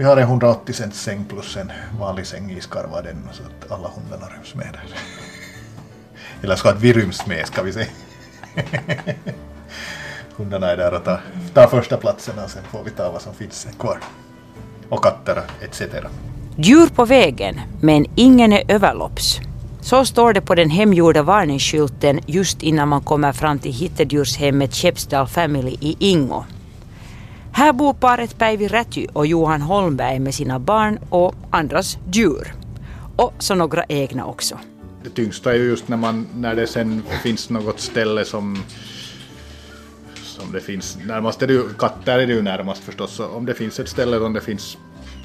Vi har en 180 cent säng plus en vanlig säng i skarvaden så att alla hundarna ryms med där. Eller så att vi ryms med ska vi säga. Hundarna är där och tar, tar första platsen och sen får vi ta vad som finns kvar. Och katter etc. Djur på vägen, men ingen är överlopps. Så står det på den hemgjorda varningsskylten just innan man kommer fram till hittedjurshemmet Skeppsdal Family i Ingo. Här bor paret Päivi Räty och Johan Holmberg med sina barn och andras djur. Och så några egna också. Det tyngsta är ju just när, man, när det sen finns något ställe som som det finns, närmast är det ju, katter är det ju närmast förstås, så om det finns ett ställe där det finns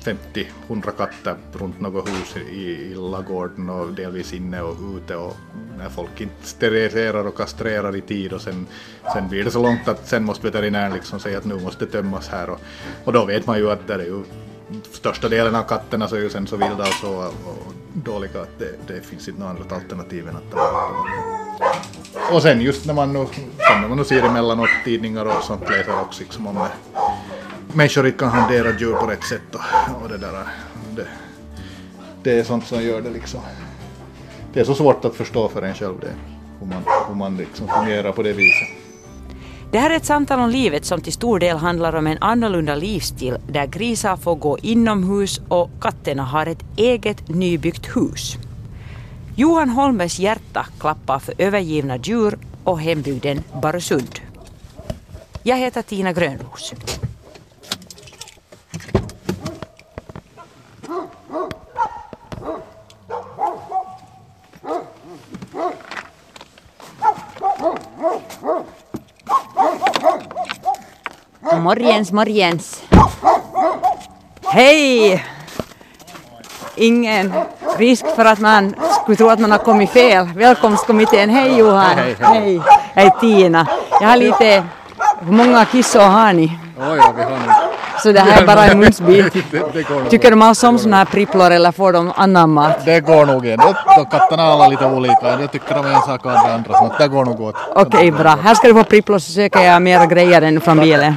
50-100 katter runt något hus i, i lagården och delvis inne och ute och när folk inte steriliserar och kastrerar i tid och sen, sen blir det så långt att sen måste veterinären liksom säga att nu måste det tömmas här och, och då vet man ju att det är ju största delen av katterna så är ju sen så vilda och så och, och dåliga att det, det finns inte något annat alternativ än att ta bort dem. Och sen just när man nu, sen när man nu ser emellanåt tidningar och sånt läser också liksom om det människor inte kan hantera djur på rätt sätt och, och det där. Det, det är sånt som gör det liksom. Det är så svårt att förstå för en själv det, hur man, hur man liksom fungerar på det viset. Det här är ett samtal om livet som till stor del handlar om en annorlunda livsstil där grisar får gå inomhus och katterna har ett eget nybyggt hus. Johan Holmbergs hjärta klappar för övergivna djur och hembygden Barösund. Jag heter Tina Grönros. Morgens, morgens. Hej! Ingen risk för att man skulle tro att man har kommit fel. Välkomstkommittén. Hej Johan! Hej, hej. Hej, hej Tina. Jag har lite... Hur många kissor har ni? Oj, ja, vi har nog... Så det här är bara en munsbit. Tycker de alls om såna här pripplor eller får de annan mat? Det går nog De katterna är alla lite olika. Det tycker de är en sak och andra andra. Så det går nog åt. Okej, bra. Här ska du få pripplor så söker jag mera grejer än från bilen.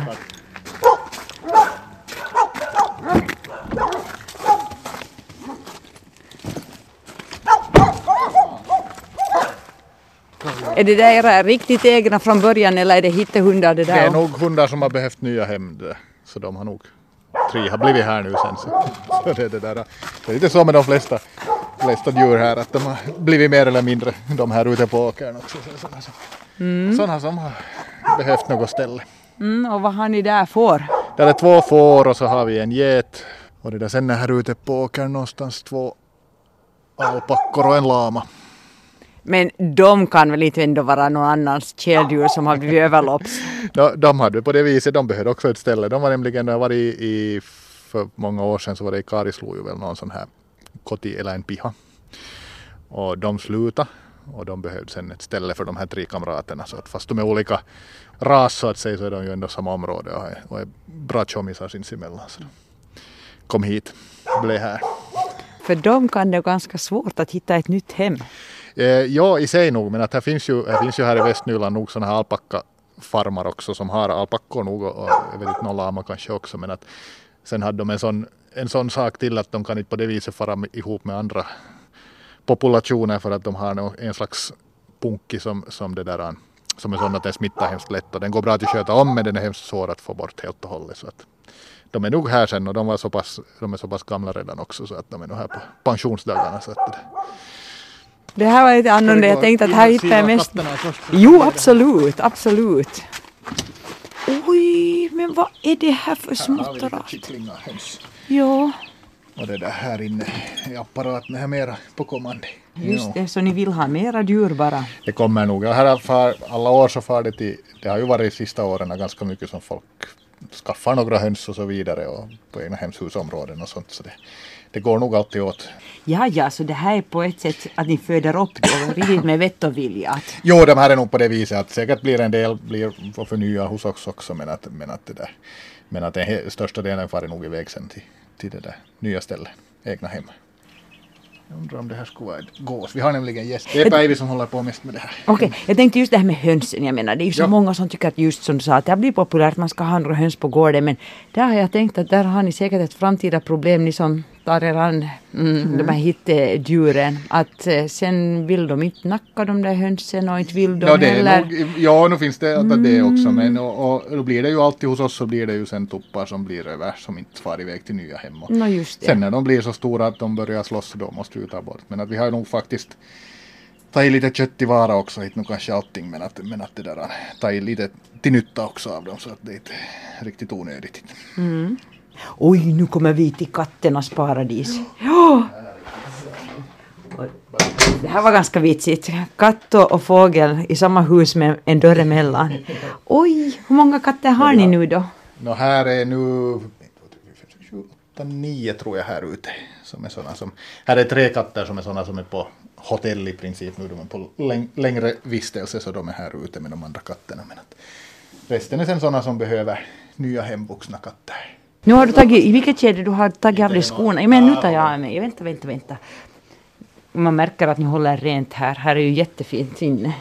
Är det där era riktigt egna från början eller är det hittehundar det Det är där? nog hundar som har behövt nya hem. Så de har nog... Tre har blivit här nu sen. Så, så det, är det, där. det är lite så med de flesta, flesta djur här att de har blivit mer eller mindre de här ute på åkern också. Så, sådana, som, sådana som har behövt något ställe. Mm, och vad har ni där för? Där är två får och så har vi en get. Och det där sen är här ute på åkern någonstans två alpackor och en lama. Men de kan väl inte ändå vara någon annans käldjur som har blivit överlopps? De, de hade på det viset, de behövde också ett ställe. De var nämligen, det var i, i, för många år sedan så var det i Karislo ju väl någon sån här koti eller en piha. Och de slutade och de behövde sen ett ställe för de här tre kamraterna. Så att fast de är olika ras så att säga så är de ju ändå samma område och är, och är bra tjommisar sinsemellan. Så de kom hit, blev här. För dem kan det vara ganska svårt att hitta ett nytt hem. Eh, ja, i sig nog, men att här finns ju här, finns ju här i Västnyland nog sådana här alpackafarmar också som har alpackor nog och, och jag vet inte någon lama kanske också men att sen hade de en sån, en sån sak till att de kan inte på det viset fara ihop med andra populationer för att de har en slags punki som, som det där som är sån att den smittar hemskt lätt och den går bra att sköta om men den är hemskt svår att få bort helt och hållet. Så att de är nog här sen och de, var så pass, de är så pass gamla redan också så att de är nog här på pensionsdagarna. Så att det, här var lite annorlunda. Jag tänkte att här hittar jag mest... Jo, absolut, absolut. Oj, men vad är det här för småtterat? kycklingar, höns. Ja, Och det där här inne i apparaten här mera på kommande. just det. Så ni vill ha mera djur bara? Det kommer nog. Här far, alla år så far det till, det har ju varit sista åren ganska mycket som folk skaffar några höns och så vidare och på egna hemshusområden och sånt. Så det, det går nog alltid åt. Ja, ja, så det här är på ett sätt att ni föder upp det riktigt med vett och vilja. Att, Jo, de här är nog på det viset att säkert blir en del blir får förnya hos oss också men att, men att det där men att den största delen far nog iväg sen till, till det där nya stället, egna hem. Jag undrar om det här skulle vara ett gås. Vi har nämligen gäst. Det är Päivi som håller på mest med det här. Okej, jag tänkte just det här med hönsen. Jag menar, det är ju så Ja. många som tycker att just som du sa, att det har blivit populärt, man ska ha några höns på gården. Men där har jag tänkt att där har ni säkert ett framtida problem, ni som tar er an mm, de här hittedjuren. Att eh, sen vill de inte nacka de där hönsen och inte vill de Ja, heller. nog, ja, nu finns det att det också, men och, och, då blir det ju alltid hos oss så blir det ju sen tuppar som blir över som inte far iväg till nya hem. Och Nå just det. sen när de blir så stora att de börjar slåss då måste vi ta bort. Men att vi har nog faktiskt tagit lite kött till vara också, inte nog kanske allting, men att, men att det där tagit lite till nytta också av dem så att det är inte riktigt onödigt. Oj, nu kommer vi till katternas paradis. Ja! Det här var ganska vitsigt. Katt och fågel i samma hus med en dörr emellan. Oj, hur många katter har ni nu då? Nå här är nu 8, 9 tror jag här ute. Som är såna som, här är tre katter som är sådana som är på hotell i princip nu. De är på läng, längre vistelse så de är här ute med de andra katterna. Men att resten är sen sådana som behöver nya hemvuxna katter. Nu har du tagit, i vilket skede du har tagit av dig skorna? Men nu tar jag av mig. Vänta, vänta, vänta. Man märker att ni håller rent här. Här är ju jättefint inne.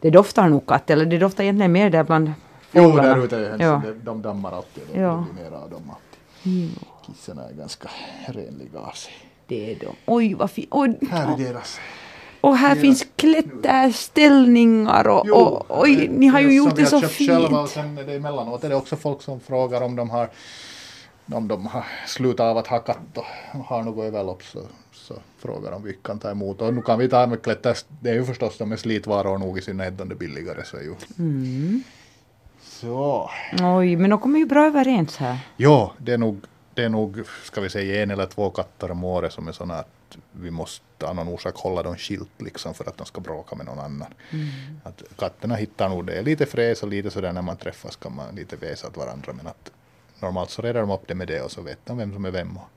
Det doftar nog katt, eller det doftar egentligen mer där bland Jo, fåglarna. där ute är Ja. de, dammar alltid. De, Ja. Det blir mera av dem alltid. Kissarna är ganska renliga av sig. Det är de. Oj, vad fint. Här är deras. Och här finns klätterställningar och, Jo, och oj, ni har ju gjort det så köpt Själva, och fint. sen är det emellanåt är det också folk som frågar om de har om de har slutat av att ha katt och har något överlopp så, så frågar de om vi kan ta emot. Och nu kan vi ta med klätter, det är ju förstås de är slitvaror nog i synnerhet om det är billigare så är ju. Mm. Så. Oj, men de kommer ju bra överens här. Jo, det är nog, det är nog, ska vi säga en eller två katter om året som är sådana att vi måste av någon orsak hålla dem skilt liksom för att de ska bråka med någon annan. Att katterna hittar nog det. Lite fräs och lite sådär när man träffas kan man lite väsa åt varandra men att normalt så redar de upp det med det och så vet de vem som är vem. Och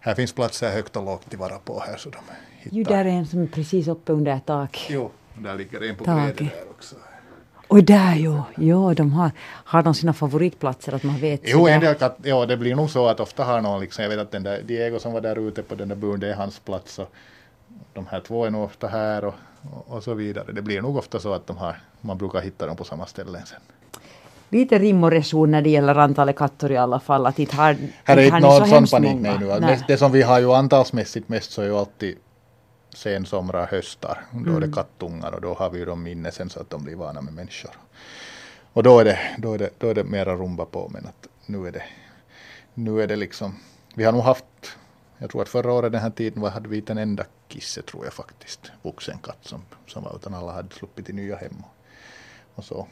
här finns platser högt och lågt till vara på här så de hittar. Ju där är en som är precis uppe under tak. Jo, där ligger en på Taket. bredden där också. Och där jo, jo, de har, har de sina favoritplatser att man vet Jo, en del katt, jo, det blir nog så att ofta har någon, liksom, jag vet att den där Diego som var där ute på den där buren, det är hans plats och de här två är nog ofta här och, och, och så vidare. Det blir nog ofta så att de har, man brukar hitta dem på samma ställen sen. Lite rim och reson när det gäller antalet katter i alla fall. Att inte har, Här är inte har inte någon så sån panik nej nu. Nej. Det, det som vi har ju antalsmässigt mest så är ju alltid sensomrar, höstar. Då är det kattungar och då har vi ju dem inne sen så att de blir vana med människor. Och då är det, då är det, då är det mera rumba på men att nu är det, nu är det liksom, vi har nog haft, jag tror att förra året den här tiden var, hade vi inte en enda kisse tror jag faktiskt, vuxen katt som, som var utan alla hade sluppit till nya hem och, och så.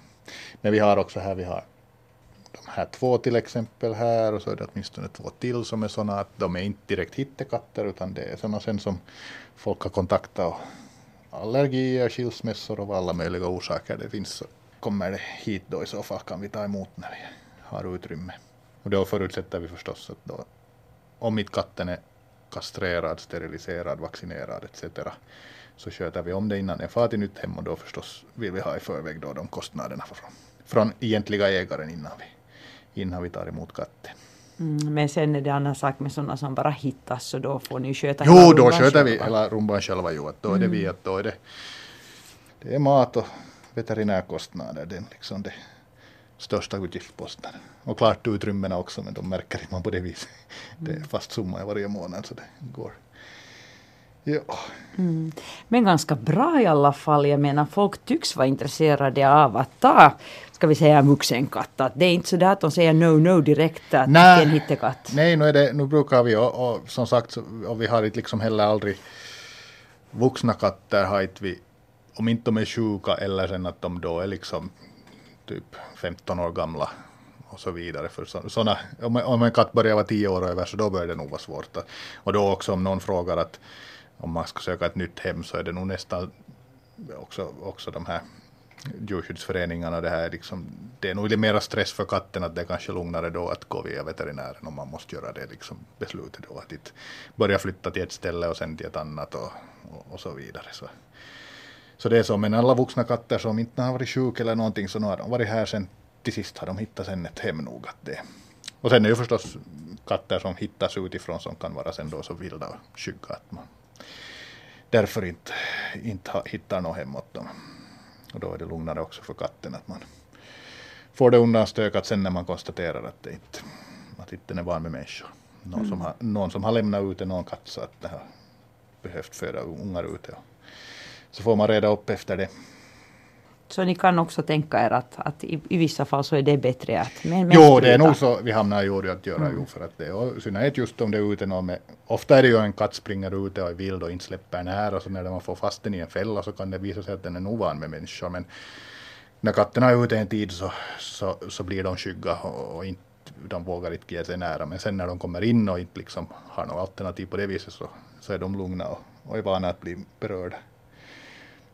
Men vi har också här, vi har de här två till exempel här och så är det åtminstone två till som är sådana att de är inte direkt hittekatter utan det är sådana sen som folk har kontaktat och allergier, skilsmässor och av alla möjliga orsaker det finns så kommer det hit då i så fall kan vi ta emot när vi har utrymme. Och då förutsätter vi förstås att då om inte katten är kastrerad, steriliserad, vaccinerad etc. så sköter vi om det innan den far till nytt hem och då förstås vill vi ha i förväg då de kostnaderna från, från egentliga ägaren innan vi, innan vi tar emot katten. Mm, men sen är det annan sak med sådana som bara hittas så då får ni sköta Jo, hela då sköter vi hela rumban själva. Jo, då är det vi att då är det, det är mat och veterinärkostnader. Är liksom det största utgiftsposten. Och klart utrymmena också, men de märker man på det viset. Det är fast summa i varje månad så det går. Ja. Men ganska bra i alla fall. Jag menar folk tycks vara intresserade av att ta, ska vi säga en vuxen katt. Att det är inte så där att de säger no no direkt att det är en hittekatt. Nej, nu, är det, nu brukar vi och, och som sagt, och vi har inte liksom heller aldrig vuxna katter har inte vi, om inte de är sjuka eller sen att de då är liksom typ 15 år gamla och så vidare. För så, såna, om, om en katt börjar vara 10 år över så då börjar det nog vara svårt. Och då också om någon frågar att om man ska söka ett nytt hem så är det nog nästan också, också de här djurskyddsföreningarna, det här är liksom, det är nog lite mera stress för katten att det är kanske lugnare då att gå via veterinären om man måste göra det liksom beslutet då att inte börja flytta till ett ställe och sen till ett annat och, och, och så vidare. Så, så det är så, men alla vuxna katter som inte har varit sjuka eller någonting så nu har de varit här sen till sist har de hittat sen ett hem nog att det och sen är ju förstås katter som hittas utifrån som kan vara sen då så vilda och skygga att man därför inte, inte hittar något hem åt dem. Och då är det lugnare också för katten att man får det undanstökat sen när man konstaterar att det inte, att inte den är van med människor. Någon, som har, någon som har lämnat ute någon katt så att det har behövt föda ungar ute. Och så får man reda upp efter det. Så ni kan också tänka er att, att i, i vissa fall så är det bättre att med Jo, mänskliga- det är nog så vi hamnar i jord att göra ju för att det och i synnerhet just om det är ute någon med, ofta är det ju en katt springer ute och är vild och inte släpper nära så när man får fast den i en fälla så kan det visa sig att den är nog van med människor men när katterna är ute en tid så, så, så blir de skygga och, och inte, de vågar inte ge sig nära men sen när de kommer in och inte liksom har något alternativ på det viset så, så är de lugna och, och är vana att bli berörda.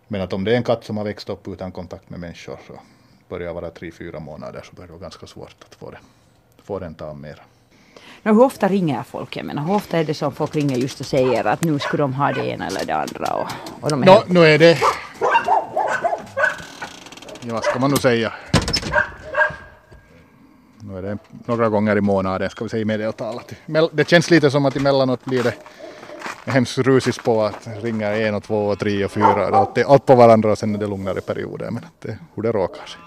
Men att om det är en katt som har växt upp utan kontakt med människor så börjar vara tre, fyra månader så börjar det vara ganska svårt att få, det, få den ta mer. Nå, hur ofta ringer folk? Jag menar, hur ofta är det som folk ringer just och säger att nu skulle de ha det ena eller det andra? Och, och de är Nå, helt- nu är det... Ja, vad ska man nu säga? Nu är det några gånger i månaden, ska vi säga i medeltalet. Mell- Det känns lite som att emellanåt blir det hemskt rusis på att ringa en och två och tre och fyra. Är allt på varandra och sen är det lugnare perioder. Men att det, hur det råkar sig.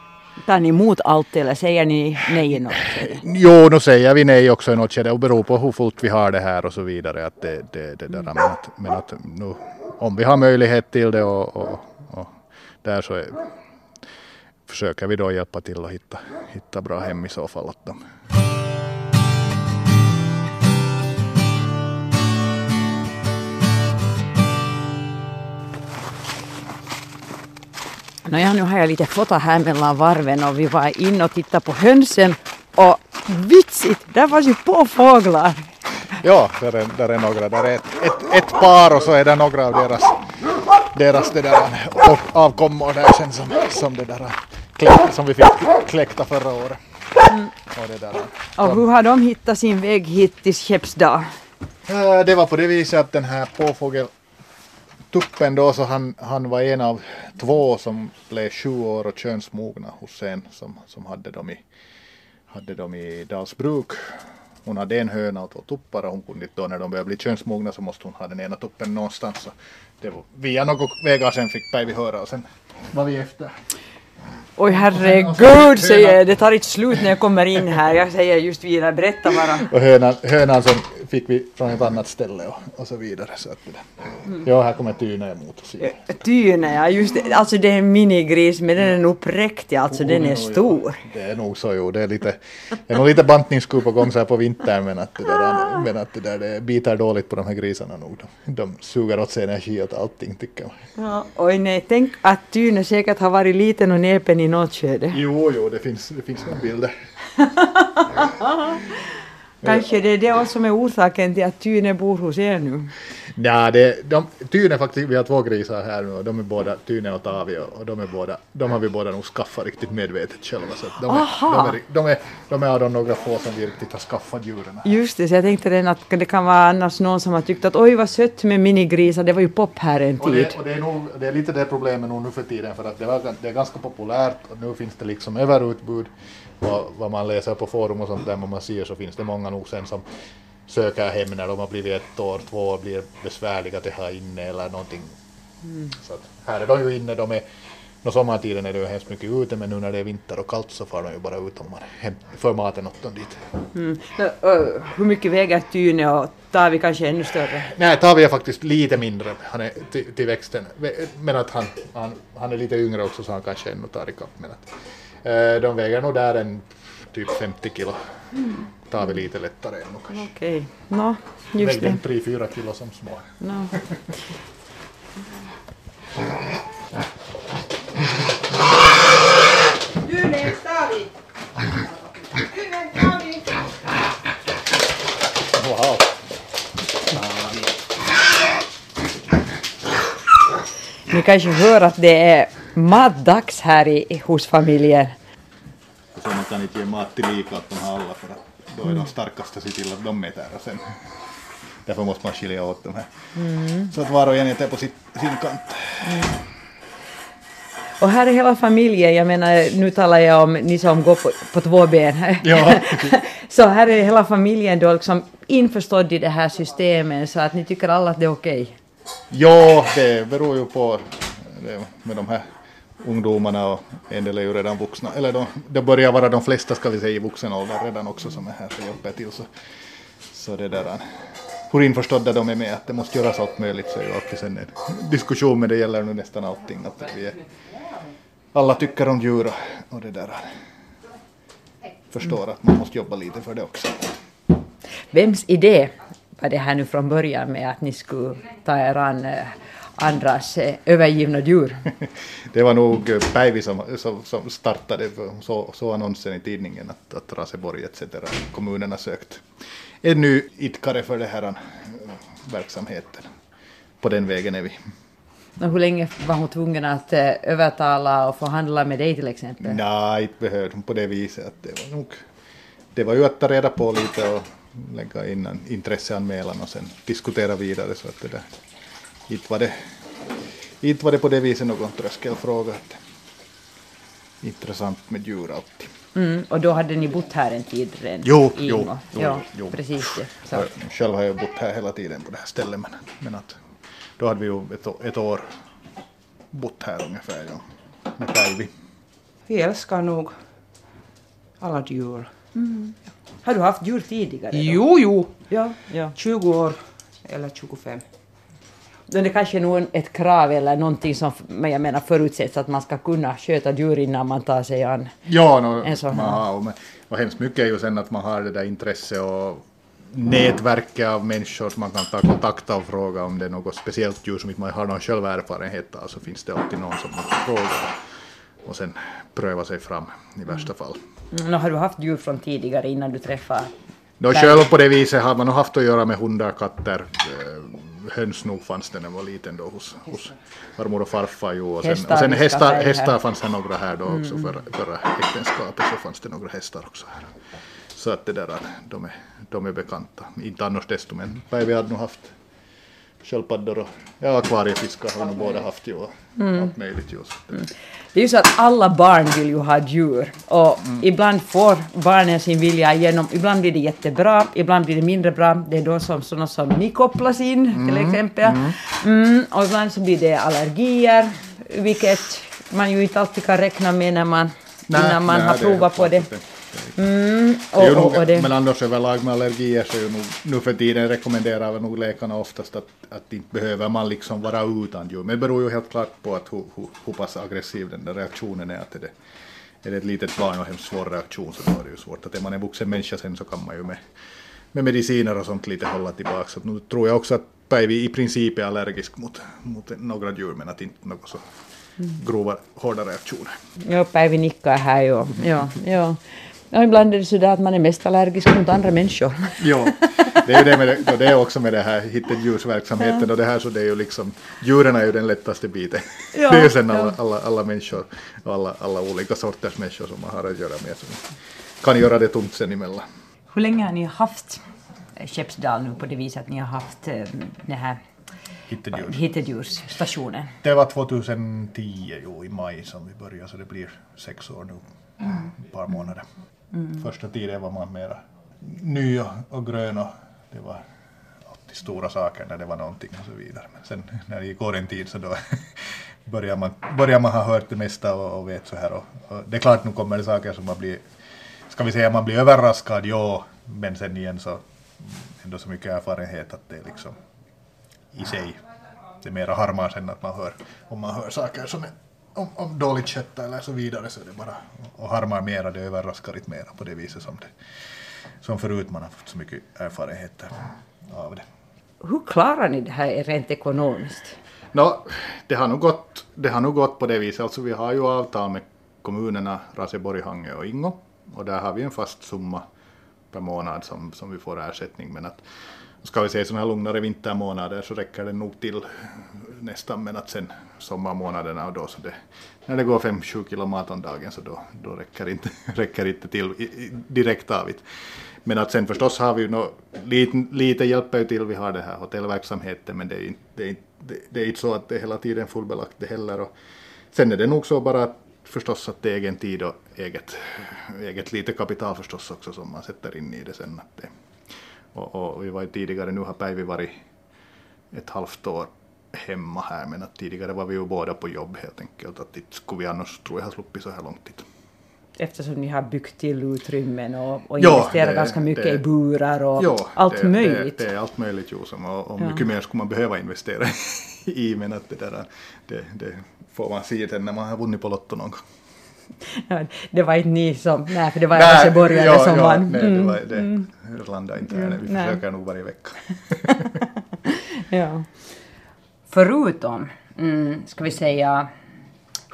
Tar ni emot allt eller säger ni nej i något skede? Jo, nu säger vi nej också i något skede och beror på hur fullt vi har det här och så vidare. Att det, det, det där, men att, men att nu, om vi har möjlighet till det och, och, och där så är, försöker vi då hjälpa till att hitta, hitta bra hem i så fall åt dem. Nåja, nu har jag lite foto här mellan varven och vi var inne och tittade på hönsen och vitsigt, där var ju på fåglar. Ja, där är, där är några. Där är ett, ett, ett par och så är det några av deras, deras det där, av- avkommor där sen som, som, det där, som vi fick kläckta förra året. Och det där, Och hur har de hittat sin väg hit till Skeppsdal? Eh, Det var på det viset att den här påfågeltuppen då så han, han var en av två som blev sju år och könsmogna hos en som, som hade dem i, hade dem i Dalsbruk. Hon hade en höna och två tuppar och hon kunde då när de började bli könsmogna så måste hon ha den ena tuppen någonstans. Så det var via några vägar sen fick Päivi höra och sen var vi efter. Oj herregud, säger jag. Det tar inte slut när jag kommer in här. Jag säger just vidare, berätta bara. Och hönan, hönan som fick vi från ett annat ställe och, och så vidare. Så att där. Ja, här kommer Tyne emot oss. igen. Tyne, ja just det. Alltså det är en minigris men den är nog präktig, alltså den är stor. Det är nog så jo, det är lite, det är nog lite bantningskur på gång så här på vintern men att det där, men att det där det biter dåligt på de här grisarna nog. De, de suger åt sig energi åt allting tycker man. Ja, oj nej, tänk att Tyne säkert har varit liten och näpen i något skede. Jo, jo, det finns, det finns några bilder. Kanske det är det som är orsaken till att Tyne bor hos er nu. Ja, det, de, Tyne faktiskt, vi har två grisar här nu och de är båda, Tyne och Tavi och, och de är båda, de har vi båda nog skaffat riktigt medvetet själva så de, är, de, är, de, är, de är av de några få som vi riktigt har skaffat djuren. Just det, så jag tänkte redan att det kan vara annars någon som har tyckt att oj vad sött med minigrisar, det var ju pop här en Och tid. det, och det, är nog, det är lite det problemet nog nu för tiden för att det, var, det är ganska populärt och nu finns det liksom överutbud vad, vad man läser på forum och sånt där vad man ser så finns det många nog sen som söker hem när de har blivit ett år, två år, blir besvärliga att ha inne eller någonting. Så att här är de ju inne, de är Nå sommartiden är det ju hemskt mycket ute men nu när det är vinter och kallt så far de ju bara ut om man hem, för maten åt dem dit. Mm. Ö, Hur mycket väger Tyne och Tavi kanske ännu större? Nej, Tavi är faktiskt lite mindre han är till, till växten. Men att han, han, han är lite yngre också så han kanske ännu tar ikapp. Men att, de väger nog där en typ 50 kilo. Tavi lite lättare ännu kanske. Okej, nå, just Vägde det. en 3-4 kilo som små. Nå. Wow. Ni kanske hör att det är matdags här i, hos familjen. Så man kan inte ge mat till lika åt de här alla för att då är de starkaste se till att de äter och sen därför måste man skilja åt dem här. Så att var och en äter på sitt, sin kant. Och här är hela familjen, jag menar nu talar jag om ni som går på, på två ben. Ja. så här är hela familjen då liksom införstådd i det här systemet så att ni tycker alla att det är okej. Ja, det beror ju på med de här ungdomarna och en del är ju redan vuxna, eller de, det börjar vara de flesta ska vi säga i vuxen ålder redan också som är här för hjälper till. Så, så det där, hur införstådda de är med att det måste göras allt möjligt så är ju alltid sen en diskussion men det gäller nu nästan allting att vi är, alla tycker om djur och, och det där förstår att man måste jobba lite för det också. Vems idé var det här nu från början med att ni skulle ta er an eh, andras eh, övergivna djur? det var nog eh, Päivi som, som, som startade, så, så annonsen i tidningen att, att Raseborg etc. kommunerna sökt en ny idkare för den här eh, verksamheten. På den vägen är vi. Och hur länge var hon tvungen att övertala och förhandla med dig till exempel? Nej, inte behövde hon på det viset. Att det, var nog, det var ju att ta reda på lite och lägga in en intresseanmälan och sen diskutera vidare. Så att det där, inte, var det, inte var det på det viset någon tröskelfråga. Att, intressant med djur alltid. Mm, och då hade ni bott här en tid redan? Jo, i jo, jo, ja, jo. precis. det. Så. Jag, själv har jag bott här hela tiden på det här stället men, men att då hade vi ju ett, ett år bott här ungefär ja, med Päivi. Vi älskar nog alla djur. Har du haft djur tidigare? då? Jo, jo, Ja, ja. 20 år eller 25. Det kanske är nog ett krav eller någonting som men jag menar förutsätts att man ska kunna sköta djur innan man tar sig an. Ja, no, En sån här. har, och, men- och hemskt mycket är ju sen att man har det där intresse och nätverket av människor som man kan ta kontakt av och fråga om det är något speciellt djur som inte man har någon själv erfarenhet av så finns det alltid någon som man kan fråga och sen pröva sig fram i värsta fall. Mm, nå, har du haft djur från tidigare innan du träffade? Då själv på det viset har man nog haft att göra med hundar, katter, eh, höns nog fanns det när man var liten då hos, hos farmor och farfar. Jo, och sen, Hästar och sen hästar, hästar fanns det några här då också förra, förra äktenskapet så fanns det några hästar också här. Så att det där, de är, de är bekanta. Inte annars desto men Päivi hade nog haft sköldpaddor och ja, akvariefiskar har nog båda haft ju och allt möjligt just. Det är ju så att alla barn vill ju ha djur och ibland får barnen sin vilja igenom. Ibland blir det jättebra, ibland blir det mindre bra. Det är då som sådana som ni kopplas in till exempel. Mm, och ibland så blir det allergier, vilket man ju inte alltid kan räkna med när man, innan man nej, har det provat på klart det. Mm, Det är ju och, och, och nog, det. Men annars överlag med allergier så är ju nog, nu för tiden rekommenderar nog läkarna oftast att, att inte behöver man liksom vara utan djur. Men det beror ju helt klart på att hur, hur, hur pass aggressiv den där reaktionen är. Att är, det, är det ett litet barn och hemskt svår reaktion så då är det ju svårt. Att är man en vuxen människa sen så kan man ju med, med mediciner och sånt lite hålla tillbaka. Så nu tror jag också att Päivi i princip är allergisk mot, mot några djur men att inte några så grova, hårda reaktioner. Ja, Päivi nickar här ju. Ja, ja. Ja, ibland är det så där att man är mest allergisk mot andra människor. Ja, det är det, med det, och det är också med det här hittedjursverksamheten och det här så det är ju liksom, djuren är ju den lättaste biten. Ja, det är ju sen alla, ja. alla, alla människor och alla, alla olika sorters människor som man har att göra med som kan göra det tomt sen emellan. Hur länge har ni haft eh, Skeppsdal nu på det viset att ni har haft eh, den här Hittedjur. hittedjursstationen? Det var 2010 jo, i maj som vi började så det blir sex år nu. Ett par månader. Mm. Första tiden var man mera ny och, och grön och det var alltid stora saker när det var någonting och så vidare. Men sen när det gick en tid så då börjar man, börjar man ha hört det mesta och, och vet så här. Och, och det är klart nu kommer det saker som man blir, ska vi säga man blir överraskad, ja, men sen igen så ändå så mycket erfarenhet att det är liksom i sig. Det är mera harmar sen att man hör, om man hör saker som är om, om dåligt kött eller så vidare så är det bara och harmar mera, det överraskar inte mera på det viset som det som förut man har fått så mycket erfarenheter av det. Hur klarar ni det här rent ekonomiskt? Nå, det har nog gått, det har nog gått på det viset. Alltså vi har ju avtal med kommunerna Raseborg, Hangö och Ingo. Och där har vi en fast summa per månad som, som vi får ersättning. Men att ska vi säga sådana här lugnare vintermånader så räcker det nog till nästan. Men att sen sommarmånaderna och då så det, när det går 5-7 kilo mat om dagen så då, då räcker inte, räcker inte till i, i, direkt av it. Men att sen förstås har vi ju no, lite, lite hjälper ju till. Vi har det här hotellverksamheten men det är, inte, det, är inte, det, det är inte så att det är hela tiden fullbelagt det heller. Och Sen är det nog så bara att förstås att det är egen tid och eget, eget lite kapital förstås också som man sätter in i det sen. Att det, och, och vi var ju tidigare, nu har Päivi varit ett halvt år hemma här men att tidigare var vi ju båda på jobb helt enkelt. Att inte skulle vi annars tror jag ha sluppit så här långt hit. Eftersom ni har byggt till utrymmen och, och Ja, investerat det- ganska mycket det- i burar och Ja, allt det, möjligt. Det, det är allt möjligt jo, som, och, och Ja. mycket mer skulle man behöva investera i men att det där det, det får man se när man har vunnit på Lotto någon gång. Det var inte ni som, nej för det var Nej, Göteborgare ja, som ja, vann. Nej, Mm, det, var, det landade inte här. Vi nej. försöker nog varje vecka. ja. Förutom, mm, ska vi säga,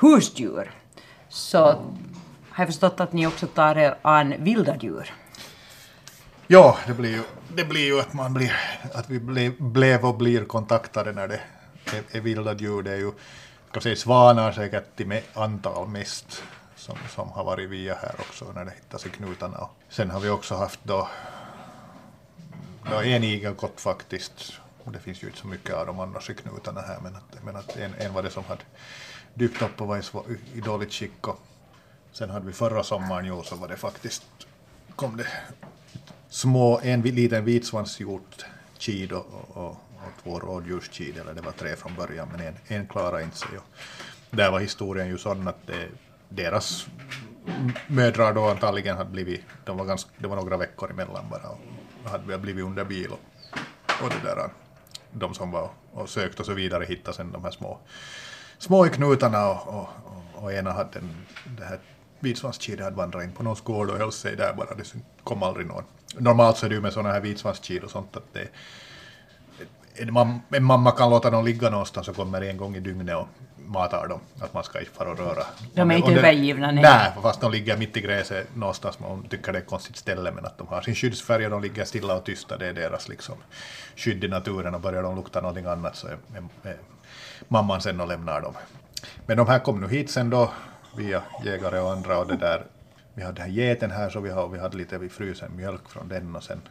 husdjur, så har jag förstått att ni också tar er an vilda djur. Ja, det blir ju, det blir ju att man blir, att vi blev, blev och blir kontaktade när det är, är vilda djur. Det är ju, ska säga svanar säkert me- antal mest som, som har varit via här också när det hittas i knutarna. Och sen har vi också haft då, då en igelkott faktiskt. Och Det finns ju inte så mycket av de annars i knutarna här men att, men att en, en var det som hade dykt upp och var i, i dåligt skick. Och sen hade vi förra sommaren jo, så var det faktiskt kom det små, en liten vitsvansgjort kid och, och, och, och två rådjurskid, eller det var tre från början, men en, en klarade inte sig. Och där var historien ju sån att det, deras mödrar då antagligen hade blivit, de var ganska, det var några veckor emellan bara, och hade blivit under bil och, och det där, de som var och sökte och så vidare hittade sen de här små, små i knutarna och, och, och, och ena hade en, det här vitsvanskid hade vandrat in på någon gård och höll sig där bara, det kom aldrig någon. Normalt så är det ju med sådana här vitsvanskid och sånt att det en, en mamma kan låta dem ligga någonstans och kommer en gång i dygnet och matar dem. Att man ska inte fara och röra. De är inte övergivna, nej. Nej, fast de ligger mitt i gräset någonstans. Man tycker det är ett konstigt ställe men att de har sin skyddsfärg och de ligger stilla och tysta. Det är deras liksom skydd i naturen och börjar de lukta någonting annat så är, är, är mamman sen och lämnar dem. Men de här kom nu hit sen då via jägare och andra och det där. Vi hade den här geten här så vi, har, vi hade lite vid frysen mjölk från den och sen,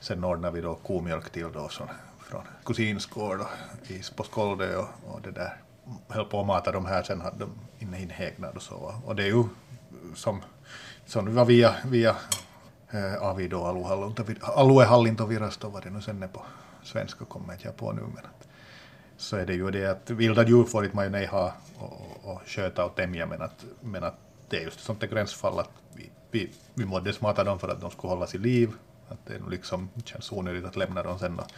sen ordnade vi då komjölk till då från, från kusinsgård och i, på Skåldö och, och det där. Höll på att mata de här, sen hade de inne i en hägnad och så. Och det är ju som, som det var via, via eh, Avi då, aluehallintovirasto, var det nu sen är på svenska kommer inte jag på nu men att, så är det ju det att vilda djur får inte man ju nej ha och, och, och sköta och tämja men att, men att det är just ett sånt där gränsfall att vi, vi, vi måste smata dem för att de ska hållas i liv. Att det liksom känns onödigt att lämna dem sen och,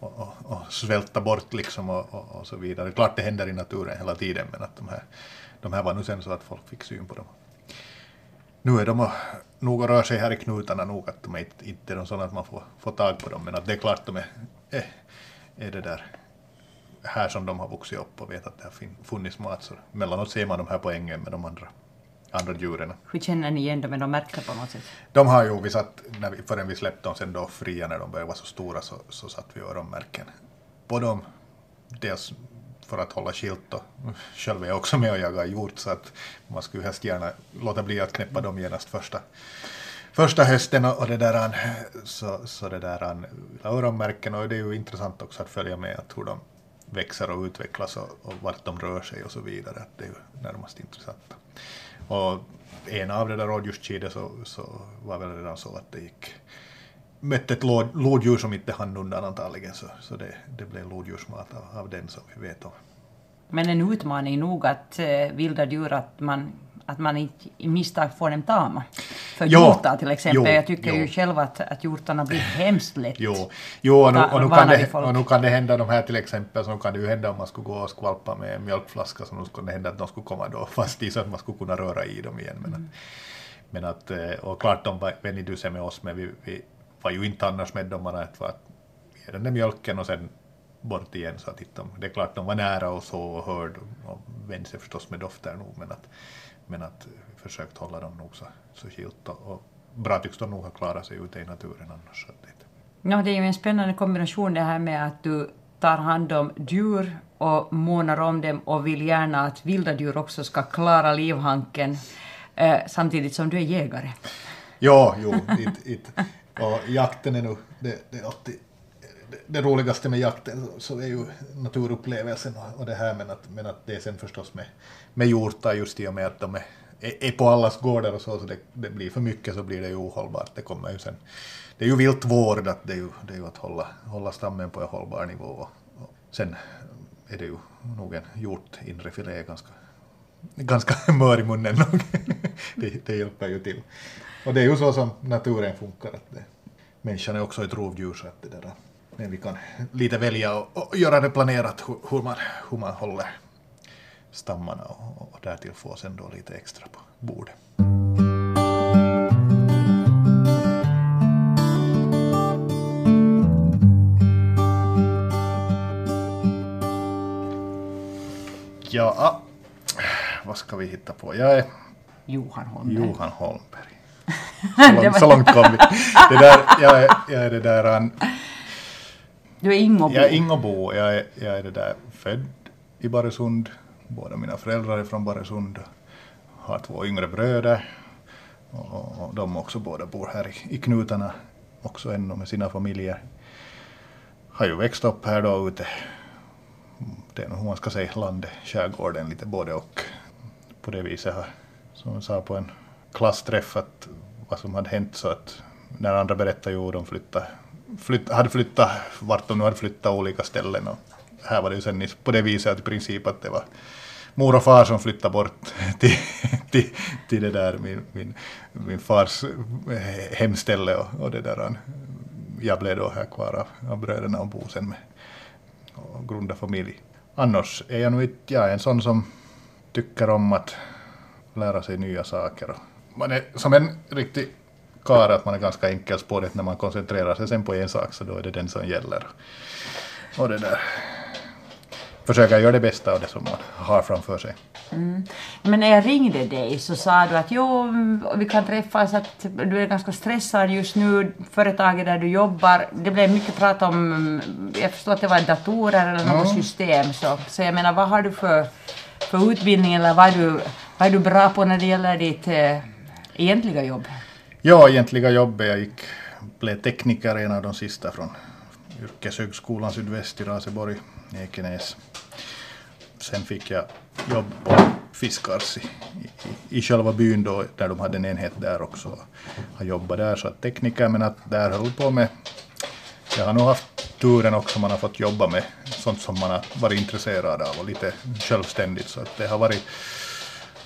och, och, och svälta bort liksom och, och, och så vidare. Klart det händer i naturen hela tiden men att de här, de här var nu sen så att folk fick syn på dem. Nu är de och, nog och rör sig här i knutarna nog att de är inte, inte är de sådana att man får, får tag på dem men att det är klart de är, är, är det där här som de har vuxit upp och vet att det har funnits mat så mellanåt ser man de här på ängen med de andra, andra djuren. Hur känner ni igen dem? Är de märkta på något sätt? De har ju, vi satt, när vi, förrän vi släppte dem sen då fria när de började vara så stora så, så satt vi öronmärken på dem. Dels för att hålla skilt och själv är jag också med och jagar hjort så att man skulle helst gärna låta bli att knäppa dem genast första, första hösten och, och det där så, så det där öronmärken och det är ju intressant också att följa med att hur de växer och utvecklas och, och vart de rör sig och så vidare. Det är ju närmast intressant. Och en av de där rådjurskidet så, så var väl redan så att det gick mötte ett lodjur som inte hann undan antagligen så, så det, det blev lodjursmat av, av den som vi vet om. Men en utmaning nog att eh, vilda djur, att man, att man inte i misstag får dem tama. För Ja, hjortar till exempel. jo, jag tycker jo. ju själv att, att hjortarna blir hemskt lätt. Jo, jo och, nu, och, nu kan det, och nu kan det hända de här till exempel, så nu kan det ju hända om man skulle gå och skvalpa med en mjölkflaska så nu skulle det hända att de skulle komma då fast i så att man skulle kunna röra i dem igen. Men, att, men att, eh, och klart de var väniduse med oss men vi, vi var ju inte annars med dem bara att, att ge den där mjölken och sen bort igen så att de, det är klart de var nära och så och hörde och vände sig förstås med dofter nog men att, men att vi försökt hålla dem nog så, så skilt och, bra tycks de nog ha klarat sig ute i naturen annars. Det, Ja, det är ju en spännande kombination det här med att du tar hand om djur och månar om dem och vill gärna att vilda djur också ska klara livhanken eh, samtidigt som du är jägare. Ja, jo, it, it. Och jakten är nu, det, det är alltid det, roligaste med jakten så är ju naturupplevelsen och, det här men att, men att det är sen förstås med, med hjortar just i och med att de är, är, på allas gårdar och så, så det, det blir för mycket så blir det ju ohållbart. Det kommer ju sen, det är ju viltvård, att det är ju, det är ju att hålla, hålla stammen på en hållbar nivå. Och, och sen är det ju nog en hjort inre filé ganska, ganska mör i munnen nog. det, det hjälper ju till. Och det är ju så som naturen funkar, att det, människan är också ett rovdjur så att det där, men vi kan lite välja och, och göra det planerat hur, hur, man, hur man håller stammarna och, och därtill få sen då lite extra på bordet. Ja, vad ska vi hitta på? Jag är Johan Holmberg. Johan Holmberg. Så långt, så långt kom vi. Det där, jag, är, jag är det där... an- du är ingobo. Jag är Ingobo. Jag är, jag är det där född i Baresund. Båda mina föräldrar är från Baresund. Har två yngre bröder. Och, och de också båda bor här i, i knutarna. Också ännu med sina familjer. Har ju växt upp här då ute. Det är nog hur man ska säga landet, skärgården, lite både och. På det viset har, som jag sa på en klassträff, att vad som hade hänt så att när andra berättade ju de flyttade, flytt, hade flyttat vart de nu hade flyttat olika ställen. Och här var det ju sen på det viset att i princip att det var mor och far som flyttade bort till, till, till det där min, min, min fars eh, hemställe och, och det där. Jag blev då här kvar av, av bröderna och bo sen med och grunda familj. Annars är jag nog inte, jag är en sån som tycker om att lära sig nya saker. Och Man är som en riktig karl att man är ganska enkelspårig när man koncentrerar sig sen på en sak så då är det den som gäller. Och det där. Försöka göra det bästa av det som man har framför sig. Men när jag ringde dig så sa du att jo, vi kan träffas, att du är ganska stressad just nu, företaget där du jobbar. Det blev mycket prat om, jag förstår att det var datorer eller något system. Så, så jag menar, vad har du för, för utbildning eller vad är, du, vad är du bra på när det gäller ditt eh, egentliga jobb? Ja, egentliga jobbet, jag gick, blev tekniker, en av de sista från Yrkeshögskolan Sydväst i Raseborg, Ekenäs. Sen fick jag jobb på Fiskars i, i, i själva byn då, där de hade en enhet där också. Har jobbat där, så att tekniker, men att där höll på med jag har nog haft turen också, man har fått jobba med sånt som man har varit intresserad av och lite självständigt. Så att det har varit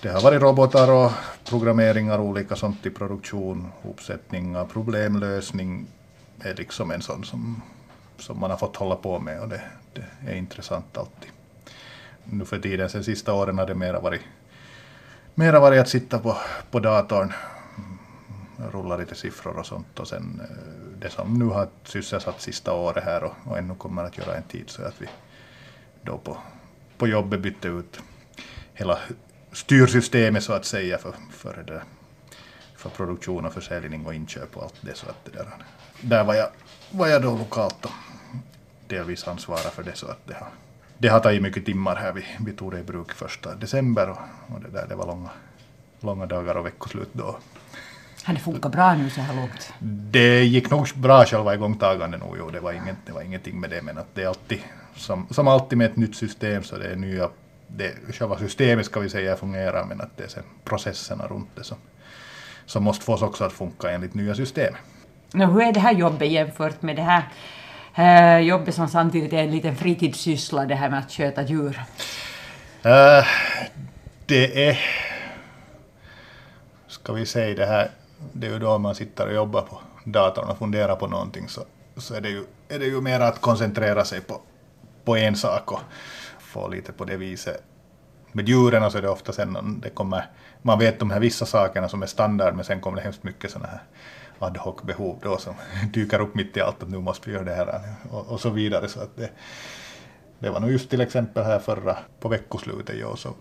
det har varit robotar och programmeringar och olika sånt i produktion, uppsättningar, problemlösning är liksom en sån som, som man har fått hålla på med och det, det är intressant alltid. Nu för tiden, sen sista åren har det mera varit, mera varit att sitta på, på datorn, rulla lite siffror och sånt och sen eh, det som nu har sysselsatt sista året här och, och ännu kommer att göra en tid så att vi då på, på jobbet bytte ut hela styrsystemet så att säga för, för, det för produktion och försäljning och inköp och allt det. Så att det där, där var, jag, var jag då lokalt och delvis ansvara för det så att det har, det har tagit mycket timmar här. Vi, vi tog det i bruk första december och, och det, där, det var långa, långa dagar och veckoslut då. Har det funkat bra nu så här långt? Det gick nog bra själva igångtagande nog, jo, det var, inget, det var ingenting med det, men att det är alltid, som, som alltid med ett nytt system, så det är nya, det, själva systemet ska vi säga fungerar, men att det är sen processerna runt det som, som måste fås också att funka enligt nya systemet. Nå, hur är det här jobbet jämfört med det här eh, jobbet som samtidigt är en liten fritidssyssla, det här med att köta djur? Eh, det är, ska vi säga det här, det är ju då man sitter och jobbar på datorn och funderar på någonting så, så är, det ju, är det ju mer att koncentrera sig på, på en sak och få lite på det viset. Med djuren så är det ofta sen det kommer, man vet de här vissa sakerna som är standard men sen kommer det hemskt mycket sådana här ad hoc behov då som dyker upp mitt i allt att nu måste vi göra det här och, och så vidare så att det, det var nog just till exempel här förra, på veckoslutet, ja, så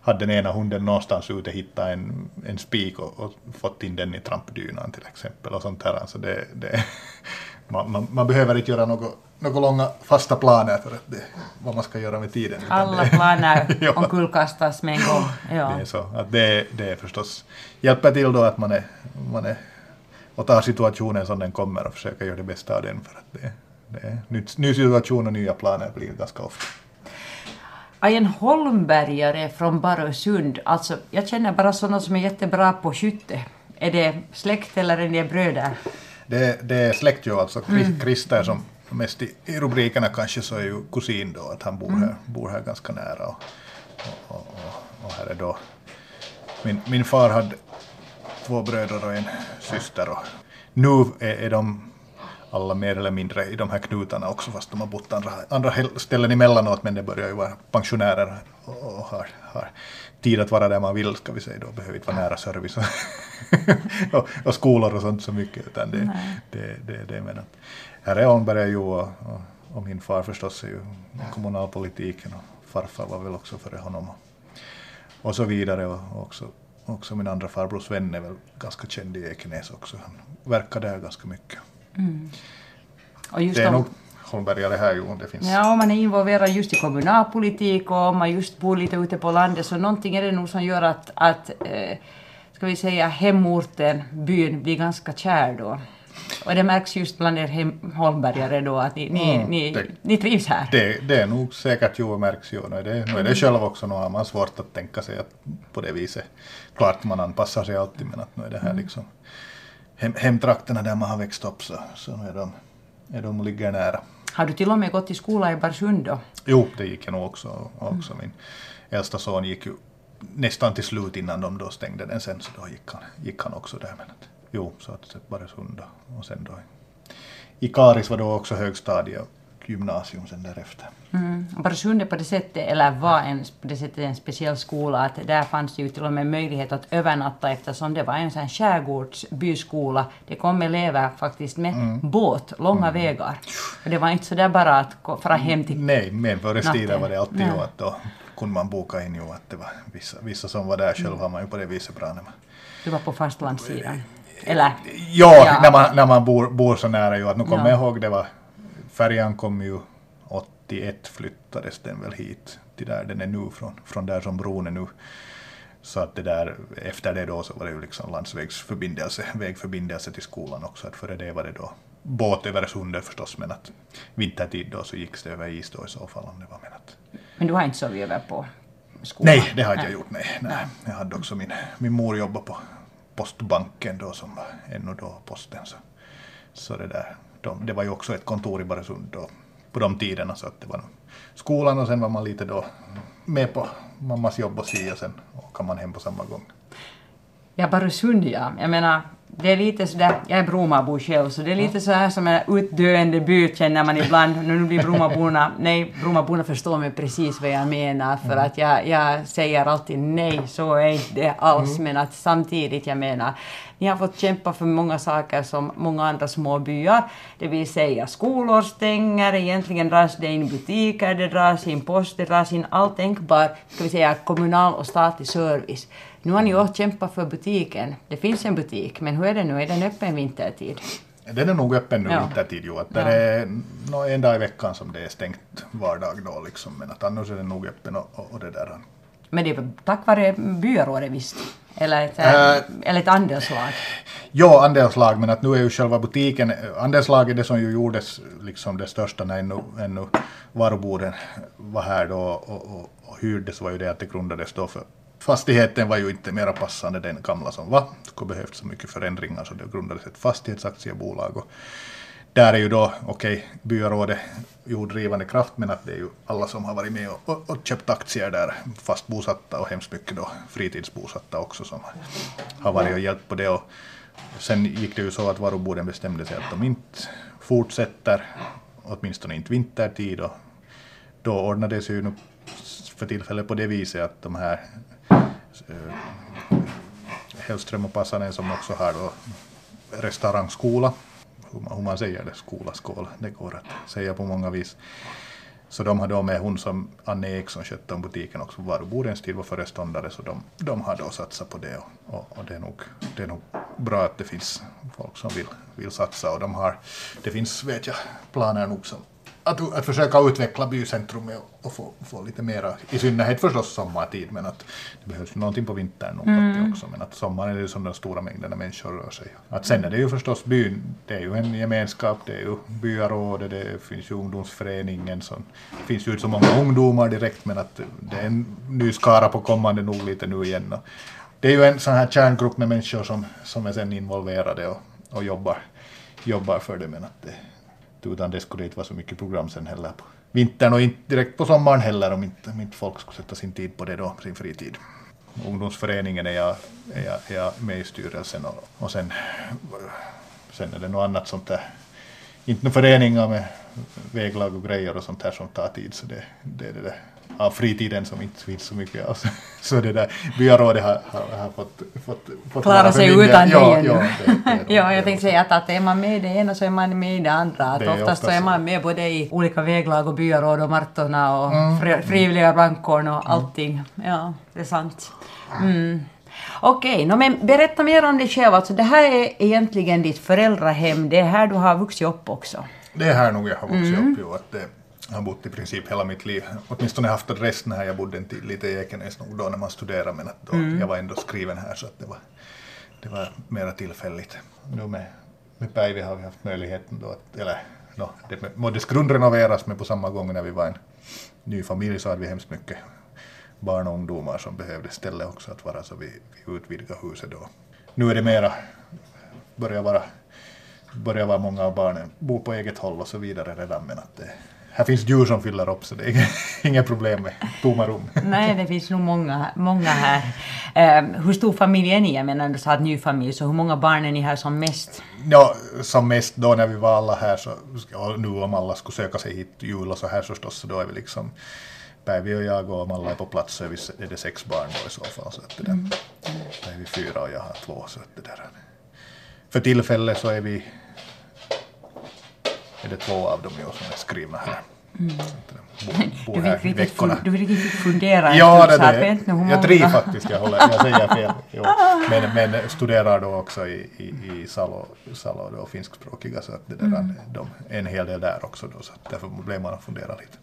hade den ena hunden någonstans ute hittat en, en spik och, och fått in den i trampdynan till exempel och sånt här. Så det, det, man, man, man behöver inte göra något några långa fasta planer för att det, vad man ska göra med tiden. Alla det- planer Ja. omkullkastas med en gång. Ja. Det är så. Att det, det är förstås hjälper till då att man är, man är och tar situationen som den kommer och försöker göra det bästa av den för att det, det är ny, ny situation och nya planer blir ganska ofta. En Holmbergare från Barösund, alltså jag känner bara sådana som är jättebra på skytte. Är det släkt eller är det bröder? Det, det är släkt ju alltså. Christer som mest i, i rubrikerna kanske så är ju kusin då, att han bor, här, bor här ganska nära. Och, och, och, och, här är då min, min far hade två bröder och en syster och nu är, är de alla mer eller mindre i de här knutarna också fast de har bott andra, andra ställen emellanåt men det börjar ju vara pensionärer och, har, har tid att vara där man vill ska vi säga då, behöver inte vara nära service och, och, skolor och sånt så mycket utan det, det, det, det men att här är Holmberg ju och, och, min far förstås är ju kommunalpolitiken och farfar var väl också före honom och, och så vidare och också, också min andra farbrors vän är väl ganska känd i Ekenäs också, han verkar där ganska mycket. Just Det är om- nog Holmbergare här ju, det finns. Ja, om man är involverad just i kommunalpolitik och om man just bor lite ute på landet så någonting är det nog som gör att, att eh, ska vi säga hemorten, byn, blir ganska kär då. Och det märks just bland er hem, Holmbergare då att ni, Mm, ni, det- ni trivs här. Det, det är nog säkert ju märks ju. Nu är det, nu är det själv också, nu har man svårt att tänka sig att på det viset. Klart man anpassar sig alltid men att nu är det här liksom hem, hemtrakterna där man har växt upp så, så nu är de, är de ligger nära. Har du till och med gått i skola i Barsund då? Jo, det gick jag nog också. också. Min äldsta son gick ju nästan till slut innan de då stängde den sen, så då gick han, gick han också där. Men jo, så att Baresund då. och sen då i Karis var då också högstadie och gymnasium sen därefter. Mm. Barsund är på det sättet, eller var en, på det sättet en speciell skola, att där fanns det ju till och med möjlighet att övernatta eftersom det var en sån skärgårdsbyskola. Det kom elever faktiskt med Mm. båt, långa vägar. Och det var inte så där bara att fara hem till... Nej, men förr tiden var det alltid ju att då kunde man boka in ju att det var vissa, vissa som var där själv har man ju på det viset bra när man Du var på fastlandssidan. Eller? Ja, Ja. när man, när man bor, bor så nära ju. Att nu kommer Ja. jag ihåg, det var, färjan kom ju 81 flyttades den väl hit till där den är nu, från, från där som bron är nu. Så att det där, efter det då så var det ju liksom landsvägsförbindelse, vägförbindelse till skolan också. Att före det var det då båt över sundet förstås, men att vintertid då så gick det över is då i så fall om det var menat. Men du har inte sovit över på skolan? Nej, det har inte jag gjort. Nej, nej. Jag hade också min, min mor jobbat på postbanken då som var ännu då posten. Så, så det där, de, det var ju också ett kontor i Baresund då på de tiderna så att det var skolan och sen var man lite då med på mammas jobb och si och sen åker man hem på samma gång. Ja, Baresund ja. Jag menar, det är lite sådär, jag är Bromabo själv, så det är lite så här som en utdöende by känner man ibland. Nu blir Bromaborna, nej, Bromaborna förstår mig precis vad jag menar, för att jag, jag säger alltid nej, så är inte det alls, men att samtidigt, jag menar, ni har fått kämpa för många saker som många andra små byar, det vill säga skolor stänger, egentligen dras det in butiker, det dras in post, det dras in all tänkbar, ska vi säga kommunal och statlig service. Nu har ni också kämpat för butiken. Det finns en butik, men hur är det nu? Är den öppen vintertid? Den är nog öppen nu Ja. vintertid ju. Att Ja. det är nå, en dag i veckan som det är stängt vardag då liksom. Men att annars är den nog öppen och, och, och det där. Men det är tack vare byarådet visst? Eller ett, äh, Äh. eller ett andelslag? Ja, andelslag, men att nu är ju själva butiken, andelslag är det som ju gjordes liksom det största när ännu, ännu varuboden var här då och, och, och hyrdes var ju det att det grundades då för fastigheten var ju inte mera passande den gamla som var. Det skulle behövt så mycket förändringar så det grundades ett fastighetsaktiebolag och där är ju då, okej, byarådet jorddrivande kraft men att det är ju alla som har varit med och, och, och köpt aktier där, fast bosatta och hemskt mycket då fritidsbosatta också som har varit och hjälpt på det. Och sen gick det ju så att varuboden bestämde sig att de inte fortsätter, åtminstone inte vintertid och då ordnades det ju nu för tillfället på det viset att de här Eh, Hellström och Passanen som också har då restaurangskola, hur man, säger det, skola, skål, det går att säga på många vis. Så de har då med hon som Anne Ek som skötte om butiken också. På varubodens tid var föreståndare så de, de har då satsat på det. Och, och, och det, är nog, det är nog bra att det finns folk som vill, vill satsa. Och de har, det finns vet jag planer nog som att, att försöka utveckla bycentrumet och, få, få lite mera, i synnerhet förstås sommartid, men att det behövs någonting på vintern mm. också, men att sommaren är det ju som den stora mängden människor rör sig. Att sen är det ju förstås byn, det är ju en gemenskap, det är ju byarådet, det finns ju ungdomsföreningen, så, det finns ju inte så många ungdomar direkt, men att det är en ny skara på kommande nog lite nu igen. Det är ju en sån här kärngrupp med människor som, som är sen involverade och, och jobbar, jobbar för det, men att det utan det skulle inte vara så mycket program sen heller på vintern och inte direkt på sommaren heller om inte, om inte folk skulle sätta sin tid på det då, sin fritid. Ungdomsföreningen är jag, är jag, är jag med i styrelsen och, och sen, sen är det något annat sånt där, inte några föreningar med väglag och grejer och sånt här som tar tid så det, det är det där av fritiden som inte finns så mycket av. Så det där byarådet har, har, har fått, fått, fått Klara sig utan ja, det ja, det, det, ja, jag tänkte säga att, att är man med i det ena så är man med i det andra. Att Det är oftast så är man med både i olika väglag och byaråd och Martorna och Mm. fri- frivilliga brandkåren och allting. Ja, det är sant. Mm. Okej, nå, men berätta mer om dig själv. Alltså, det här är egentligen ditt föräldrahem. Det är här du har vuxit upp också. Det är här nog jag har vuxit upp ju. Att det, jag har bott i princip hela mitt liv. Åtminstone haft adressen här. Jag bodde lite i Ekenäs nog då när man studerade men att då, jag var ändå skriven här så att det var, det var mera tillfälligt. Nu med, med Päivi har vi haft möjligheten då att, eller no, det måste grundrenoveras men på samma gång när vi var en ny familj så hade vi hemskt mycket barn och ungdomar som behövde ställe också att vara så vi, vi utvidgade huset då. Nu är det mera, börjar vara börjar vara många av barnen bo på eget håll och så vidare redan men att det, här finns djur som fyller upp så det är inget problem med tomma rum. Nej, det finns nog många, många här. Eh, hur stor familj är ni? Jag menar, du sa att ny familj, så hur många barn är ni här som mest? Ja, som mest då när vi var alla här så, och nu om alla skulle söka sig hit jul och så här förstås så då är vi liksom Päivi och jag och om alla är på plats så är, vi, är det sex barn då i så fall. Så att det där, då är vi fyra och jag har två. Så att det där, för tillfället så är vi är det två av dem som är skrivna här. Det där, bo, Du fick, veckorna. fun- du fick fundera Ja, det nu det. Jag tror faktiskt, jag, håller, jag säger fel. Jo. Men, men studerar då också i, i, i Salo, Salo då, finskspråkiga, så att det där, Mm. de, en hel del där också då, så därför blev man att fundera lite.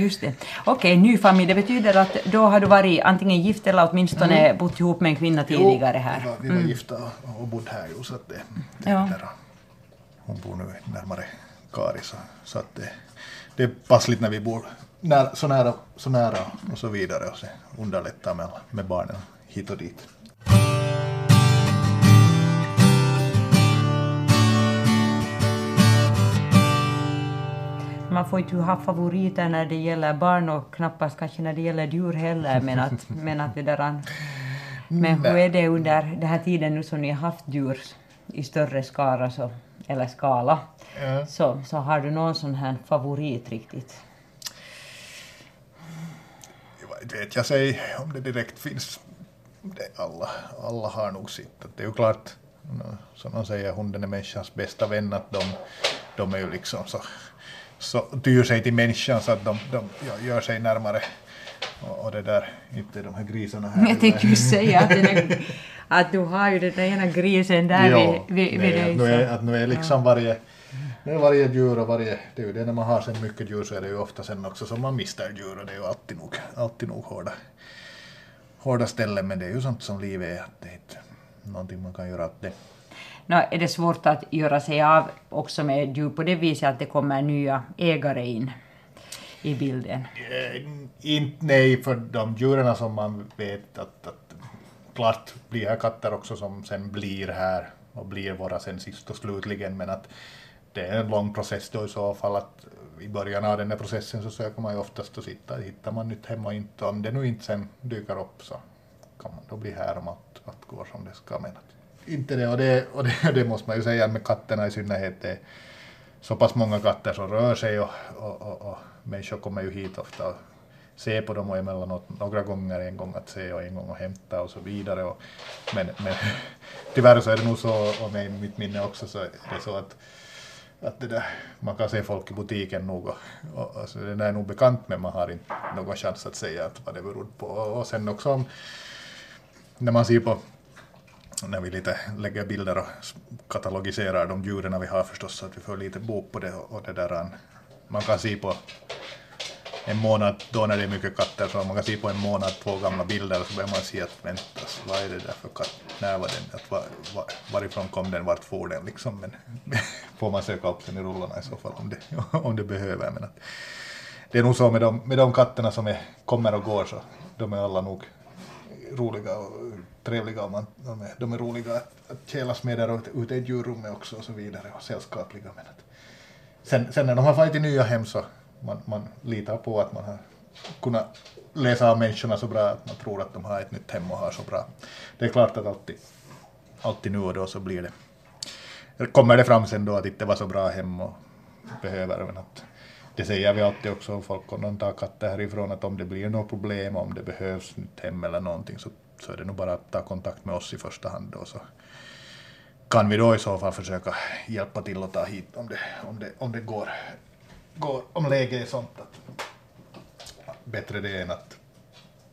Just det. Okej, ny familj, det betyder att då har du varit antingen gift eller åtminstone bott ihop med en kvinna tidigare Jo, här. Vi var, vi var gifta och, och bodde här ju, så att det, det Ja. där, hon bor nu närmare Kari, så, så att det, det är passligt när vi bor när, så, nära, så nära och så vidare och så underlättar med, med barnen hit och dit. Man får inte ha favoriter när det gäller barn och knappast kanske när det gäller djur heller, men att, men att det där... Men hur är det under den här tiden nu som ni har haft djur i större skara så, eller skala, Ja. så, så har du någon sån här favorit riktigt? Jag vet jag säger om det direkt finns. Det alla, alla har nog sitt. Det är ju klart, som de säger, hunden är människans bästa vän. Att de, de är ju liksom så, så tyr sig till människan så att de, de gör- gör sig närmare. Och, och det där, inte de här grisarna här. Jag tänkte ju säga att, den är, att du har ju den där ena grisen där Ja, vid, vid, vid dig. nu är, att nu är liksom varje, nu är varje djur och varje, det är ju det när man har så mycket djur så är det ju ofta sen också som man mister djur och det är ju alltid nog, alltid nog hårda, hårda ställen men det är ju sånt som livet är, att det är inte någonting man kan göra åt det. Nå, är det svårt att göra sig av också med djur på det viset att det kommer nya ägare in i bilden? Eh, Inte nej för de djuren som man vet att, att klart blir här katter också som sen blir här och blir våra sen sist och slutligen men att det är en lång process då i så fall att i början av den här processen så söker man ju oftast att sitta, hittar man nytt hem och inte, om det nu inte sen dyker upp så kan man då bli här om allt, att går som det ska men att inte det. Och det, och det, det måste man ju säga med katterna i synnerhet. Det är så pass många katter som rör sig och, och, och, och människor kommer ju hit ofta se på dem och emellanåt några gånger, en gång att se och en gång att hämta och så vidare. Och, men, men tyvärr så är det nog så, och med mitt minne också, så är det så att, att det där, man kan se folk i butiken nog och, och, och så är nog bekant men man har inte någon chans att säga att vad det beror på. Och, och sen också om, när man ser på när vi lite lägger bilder och katalogiserar de djuren vi har förstås så att vi får lite bok på det och, och det där man kan se på en månad, då när det är mycket katter, så man kan se på en månad två gamla bilder och så börjar man se att vänta, vad är det där för katt, när var den, att var, var, varifrån kom den, vart for den liksom, men får man söka upp den i rullarna i så fall om det, om det behöver. Men att, det är nog så med de, med de katterna som är, kommer och går så de är alla nog roliga och trevliga och man, de, är, de är roliga att, att kälas med där ute i djurrummet också och så vidare och sällskapliga. Men att, sen, sen när de har farit i nya hem så man, man litar på att man har kunnat läsa av människorna så bra att man tror att de har ett nytt hem och har så bra. Det är klart att alltid, alltid nu och då så blir det, kommer det fram sen då att det inte var så bra hem och behöver, men att det säger vi alltid också om folk om de tar katter härifrån att om det blir något problem, om det behövs nytt hem eller någonting så, så är det nog bara att ta kontakt med oss i första hand då så kan vi då i så fall försöka hjälpa till att ta hit om det, om det, om det går, går, om läget är sånt att bättre det än att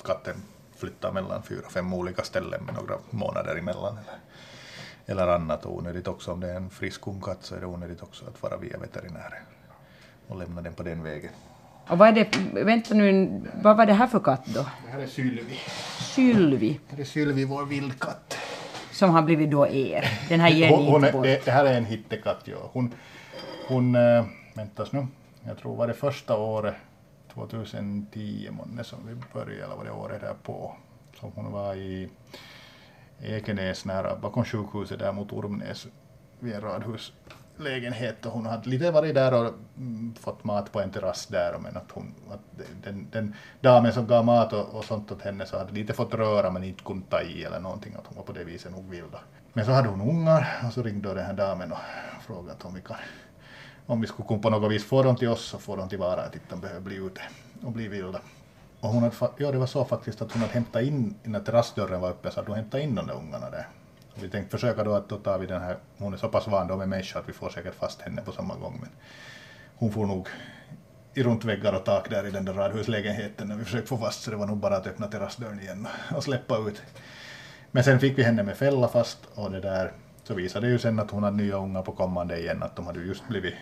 katten flyttar mellan fyra, fem olika ställen med några månader emellan eller, eller annat och onödigt också om det är en frisk ung katt så är det onödigt också att vara via veterinären och lämna den på den vägen. Och vad är det, vänta nu, vad var det här för katt då? Det här är Sylvi. Sylvi, Det här är Sylvi, vår vildkatt. som har blivit då er. Den här ger Hon, ni hon inte är, bort. det, det här är en hittekatt, ja. Hon, hon äh, väntas nu, jag tror var det första året, 2010 månne som vi började, eller var det året därpå, som hon var i Ekenäs nära, bakom sjukhuset där mot Ormnäs, vid en radhuslägenhet och hon hade lite varit där och mm, fått mat på en terrass där men att hon, att den, den damen som gav mat och, och sånt åt henne så hade lite fått röra men inte kunnat ta i eller någonting, att hon var på det viset nog vild. Men så hade hon ungar och så ringde den här damen och frågade om vi kan om vi skulle kunna på något vis få dem till oss så får de till vara att inte de behöver bli ute och bli vilda. Och hon hade, ja, det var så faktiskt att hon hade hämtat in, när terrassdörren var öppen, så hade hon hämtat in de där ungarna där. Och vi tänkte försöka då att då tar vi den här, hon är så pass van då med människor att vi får säkert fast henne på samma gång. Men hon får nog i runt väggar och tak där i den där radhuslägenheten när vi försökte få fast så det var nog bara att öppna terrassdörren igen och släppa ut. Men sen fick vi henne med fälla fast och det där så visade det ju sen att hon hade nya ungar på kommande igen, att de hade just blivit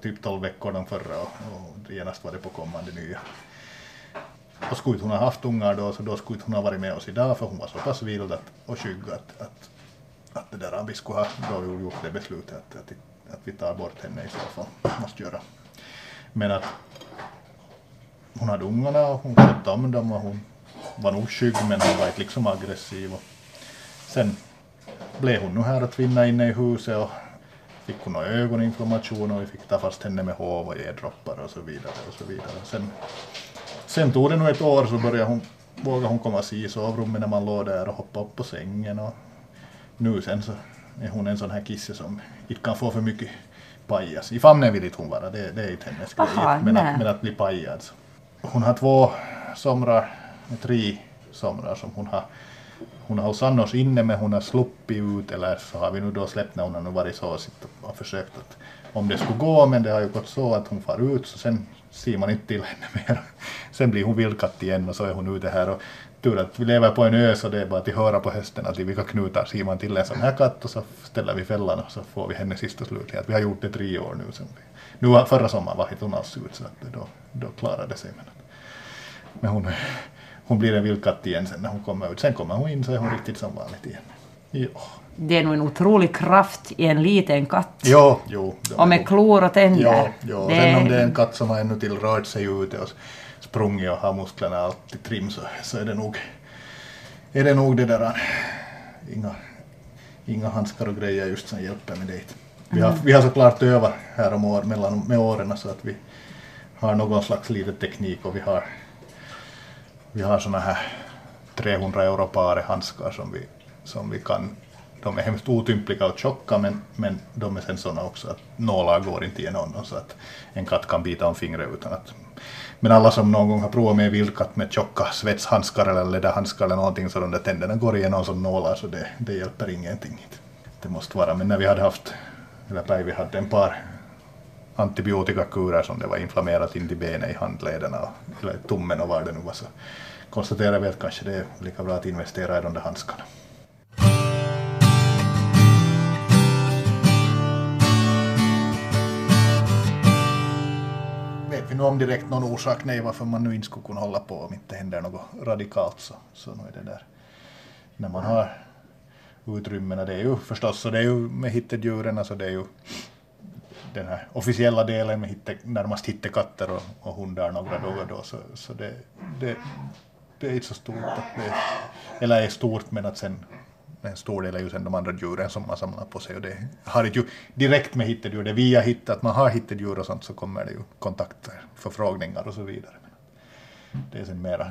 typ 12 veckor de förra och, och genast var det på kommande nya. Och skulle inte hon ha haft ungar då så då skulle inte hon ha varit med oss idag för hon var så pass vild att, och skygg att, att, att det där vi skulle ha då gjort det beslutet att, att, att vi tar bort henne i så fall, måste göra. Men att hon hade ungarna och hon skötte om dem och hon var nog skygg men hon var inte liksom aggressiv. Och sen blev hon nu här att vinna inne i huset och fick hon ögoninflammation och vi fick ta fast henne med hov och ge droppar och så vidare. Och så vidare. Sen, sen tog det nog ett år så började hon, vågade hon komma i sovrummet när man låg där och hoppa upp på sängen. Och nu sen så är hon en sån här kisse som inte kan få för mycket pajas. I famnen vill inte hon vara, det, det är inte hennes grej. Men att, men att bli pajad. Hon har två somrar, tre somrar som hon har hon har hos oss inne men hon har sluppit ut eller så har vi nu då släppt när hon har nu varit så och och försökt att om det skulle gå men det har ju gått så att hon far ut så sen ser man inte till henne mer. Sen blir hon vildkatt igen och så är hon ute här och tur att vi lever på en ö så det är bara att höra på hösten att i vilka knutar ser man till en sån här katt och så ställer vi fällan och så får vi henne sist och slutligen. Att vi har gjort det tre år nu. Sen vi, nu förra sommaren var inte hon alls ut så att då, då klarade det sig. Men, men hon, hon blir en vildkatt igen sen när hon kommer ut. Sen kommer hon in så är hon riktigt som vanligt igen. Jo, Det är nog en otrolig kraft i en liten katt. jo. jo Och med klor och tänder. Ja, ja. och sen om det är en katt som har ännu till rört sig ute och sprungit och har musklerna alltid trim så, så är det nog är det nog det där inga, inga handskar och grejer just som hjälper med det. Vi har, vi har såklart övat här om år, mellan, med åren så att vi har någon slags liten teknik och vi har vi har såna här 300-europare-handskar som vi, som vi kan de är hemskt otympliga och tjocka men, men de är sen sådana också att nålar går inte igenom dem så att en katt kan bita om fingret utan att men alla som någon gång har provat med en vildkatt med tjocka svetshandskar eller läderhandskar eller någonting så de där tänderna går igenom som nålar så det, det hjälper ingenting. Det måste vara, men när vi hade haft, eller Päivi hade en par antibiotikakurer som det var inflammerat in till benet i handlederna och, eller tummen och var det nu var så konstaterar vi att kanske det är lika bra att investera i de där handskarna. Vet vi nu om direkt någon orsak nej varför man nu inte skulle kunna hålla på om inte händer något radikalt så, så nu är det där. När man har utrymmena, det är ju förstås, så det är ju med hittedjuren, alltså det är ju den här officiella delen med hitte, närmast hittekatter och, och hundar några dagar då, så, så det, det, det är inte så stort, att det, eller är stort men att sen en stor del är ju sen de andra djuren som man samlar på sig och det har ju direkt med hittedjur, det är via hitte, att man har hittedjur och sånt så kommer det ju kontakter, förfrågningar och så vidare. Men det är sen mera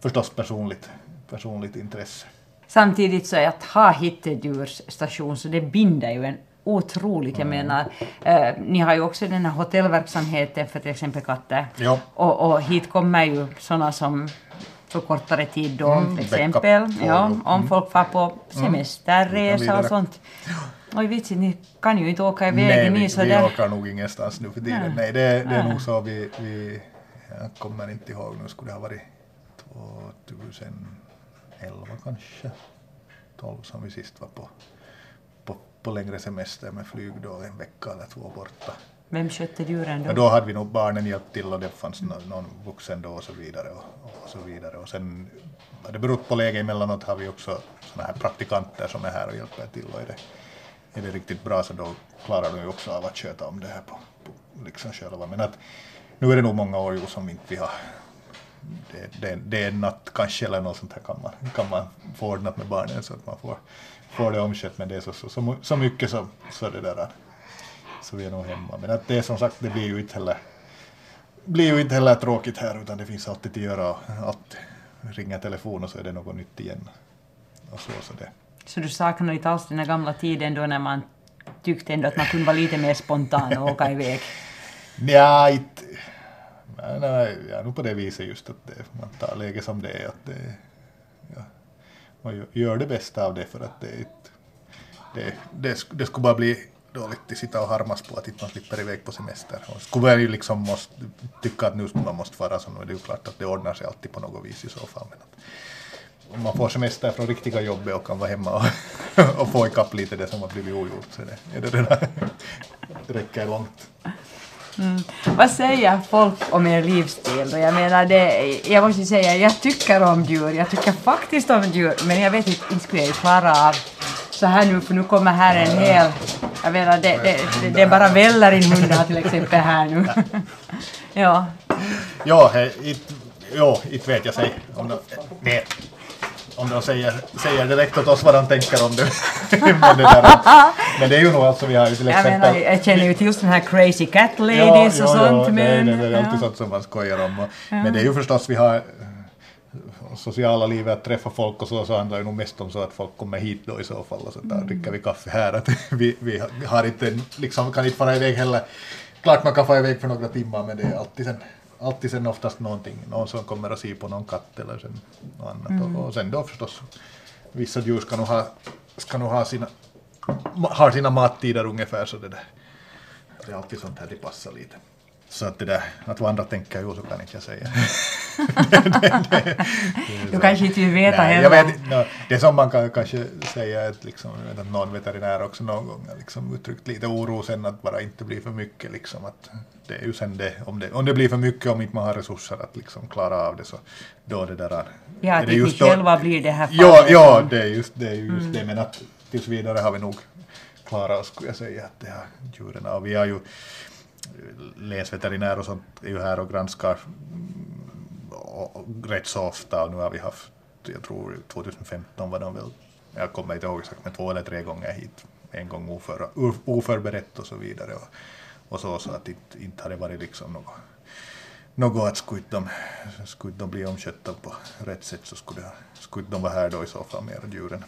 förstås personligt, personligt intresse. Samtidigt så är att ha hittedjursstation så det binder ju en otroligt. Jag menar, eh, ni har ju också den här hotellverksamheten för till exempel katter. Ja. Och, och hit kommer ju sådana som för kortare tid då, Mm, till exempel. på, Ja, mm. om folk far på semesterresa vidare. och sånt. Oj vitsigt, ni kan ju inte åka iväg Nej, ni vi, så vi där. åker nog ingenstans nu för tiden. Nej. Nej, det, det är Nej. nog så vi, vi, jag kommer inte ihåg, nu skulle det ha varit 2011 kanske, 12 som vi sist var på, på, längre semester med flyg då, en vecka eller två borta. Vem skötte djuren Ja, då? då hade vi nog barnen hjälpt till och det fanns någon, någon vuxen då och så vidare. Och, och så vidare. Och sen har det berott på läge emellanåt har vi också såna här praktikanter som är här och hjälper till. Och är det, är det riktigt bra så då klarar de ju också av att sköta om det här på, på liksom själva. Men att nu är det nog många år som inte vi har det, det, det är en natt kanske eller något sånt här kan man, kan man få ordnat med barnen så att man får, får det omskött men det är så, så, så, så mycket så, så det där så vi är nog hemma. Men att det är som sagt, det blir ju inte heller, blir ju inte heller tråkigt här utan det finns alltid att göra allt ringer telefon och så är det något nytt igen. Och så, så det. Så du saknar inte alls den gamla tiden då när man tyckte ändå att man kunde vara lite mer spontan och åka iväg? Nja, inte, nej, nej, är nog på det viset just att det, man tar läget som det är. Att det, ja, man gör- det bästa av det för att det, det, det, det skulle bara bli dåligt att sitta och harmas på att inte man slipper iväg på semester. Och skulle man ju liksom måste, tycka att nu skulle man måste vara så nu är det ju klart att det ordnar sig alltid på något vis i så fall. Men att, om man får semester från riktiga jobbet och kan vara hemma och, och få ikapp lite det som har blivit ogjort så det, är det redan, det räcker långt. Mm. Vad säger folk om er livsstil? Jag menar, det, jag måste säga, jag tycker om djur. Jag tycker faktiskt om djur. Men jag vet inte, inte skulle jag klara av så här nu, för nu kommer här en hel... Jag menar, det, det, det, det bara väller in hundar till exempel här nu. ja. Ja, he, it, inte vet jag sig om det, det, om de säger, säger direkt åt oss vad de tänker om det. men, det där, men det är ju nog alltså, vi har ju till Jag exempel... menar, jag känner ju till just den här crazy cat ladies och sånt, det, men... det, det är alltid ja. sånt som man skojar om. Och, Men det är ju förstås, vi har eh, sociala livet, att träffa folk och så, så handlar det nog mest om så att folk kommer hit då i så fall och så där dricker vi kaffe här. Att vi, vi har inte, liksom, kan inte fara iväg heller. Klart man kan fara iväg för några timmar men det är alltid sen, alltid sen oftast någonting, någon som kommer och ser på någon katt eller sen något annat. Och, och sen då förstås, vissa djur ska nog ha, ska nog ha sina, har sina mattider ungefär så det där. Det är alltid sånt här det passar lite. Så att det där, att vad andra tänker ju så kan inte jag säga. Du kanske inte vill veta Nej, heller. jag vet. Nå, det som man kan kanske säga att, liksom, att någon veterinär också någon gång har liksom uttryckt lite oro sen att bara inte bli för mycket. Liksom, att det är ju sen det om, det, om det blir för mycket om inte man har resurser att liksom klara av det så då det där Ja, är det just då- själva blir det här Ja, fallet ja som- det är just det. Är ju just Mm. det. Men att tills vidare har vi nog klarat oss skulle jag säga att det här djuren och vi har ju länsveterinär och sånt är ju här och granskar mm, och, rätt så ofta och nu har vi haft, jag tror 2015 var de väl, jag kommer inte ihåg exakt, men två eller tre gånger hit. En gång oför, oförberett och så vidare. Och, och så, så att inte, inte har det varit liksom något, något att skulle de, skulle de bli omskötta på rätt sätt så skulle, skulle de vara här då i så fall mer djuren.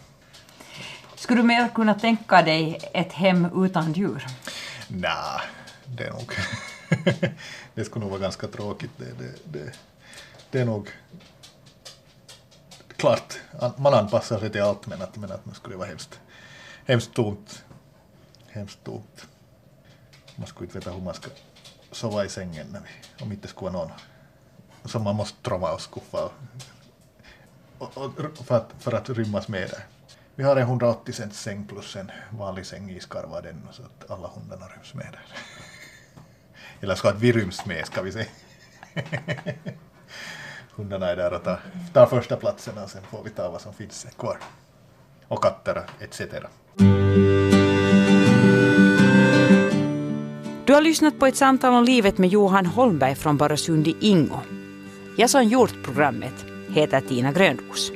Skulle du mer kunna tänka dig ett hem utan djur? Nej, det är nog... det skulle nog vara ganska tråkigt. Det, det, det, det är nog... Klart, man anpassar sig till allt men att, men att det skulle vara hemskt, hemskt tomt. Hemskt tomt. Man skulle inte veta hur man ska sova i sängen när vi, om inte skulle vara någon som man måste trova och skuffa och, och, och, för, att, för att rymmas med där. Vi har en 180 cents säng plus en vanlig säng i skarvaden så att alla hundarna ryms med där. Eller ska ha vi ryms med, ska vi säga. Hundarna är där och tar, tar första platsen och sen får vi ta vad som finns kvar. Och katter etc. Du har lyssnat på ett samtal om livet med Johan Holmberg från Barösund i Ingo. Jag som gjort programmet heter Tina Grönros.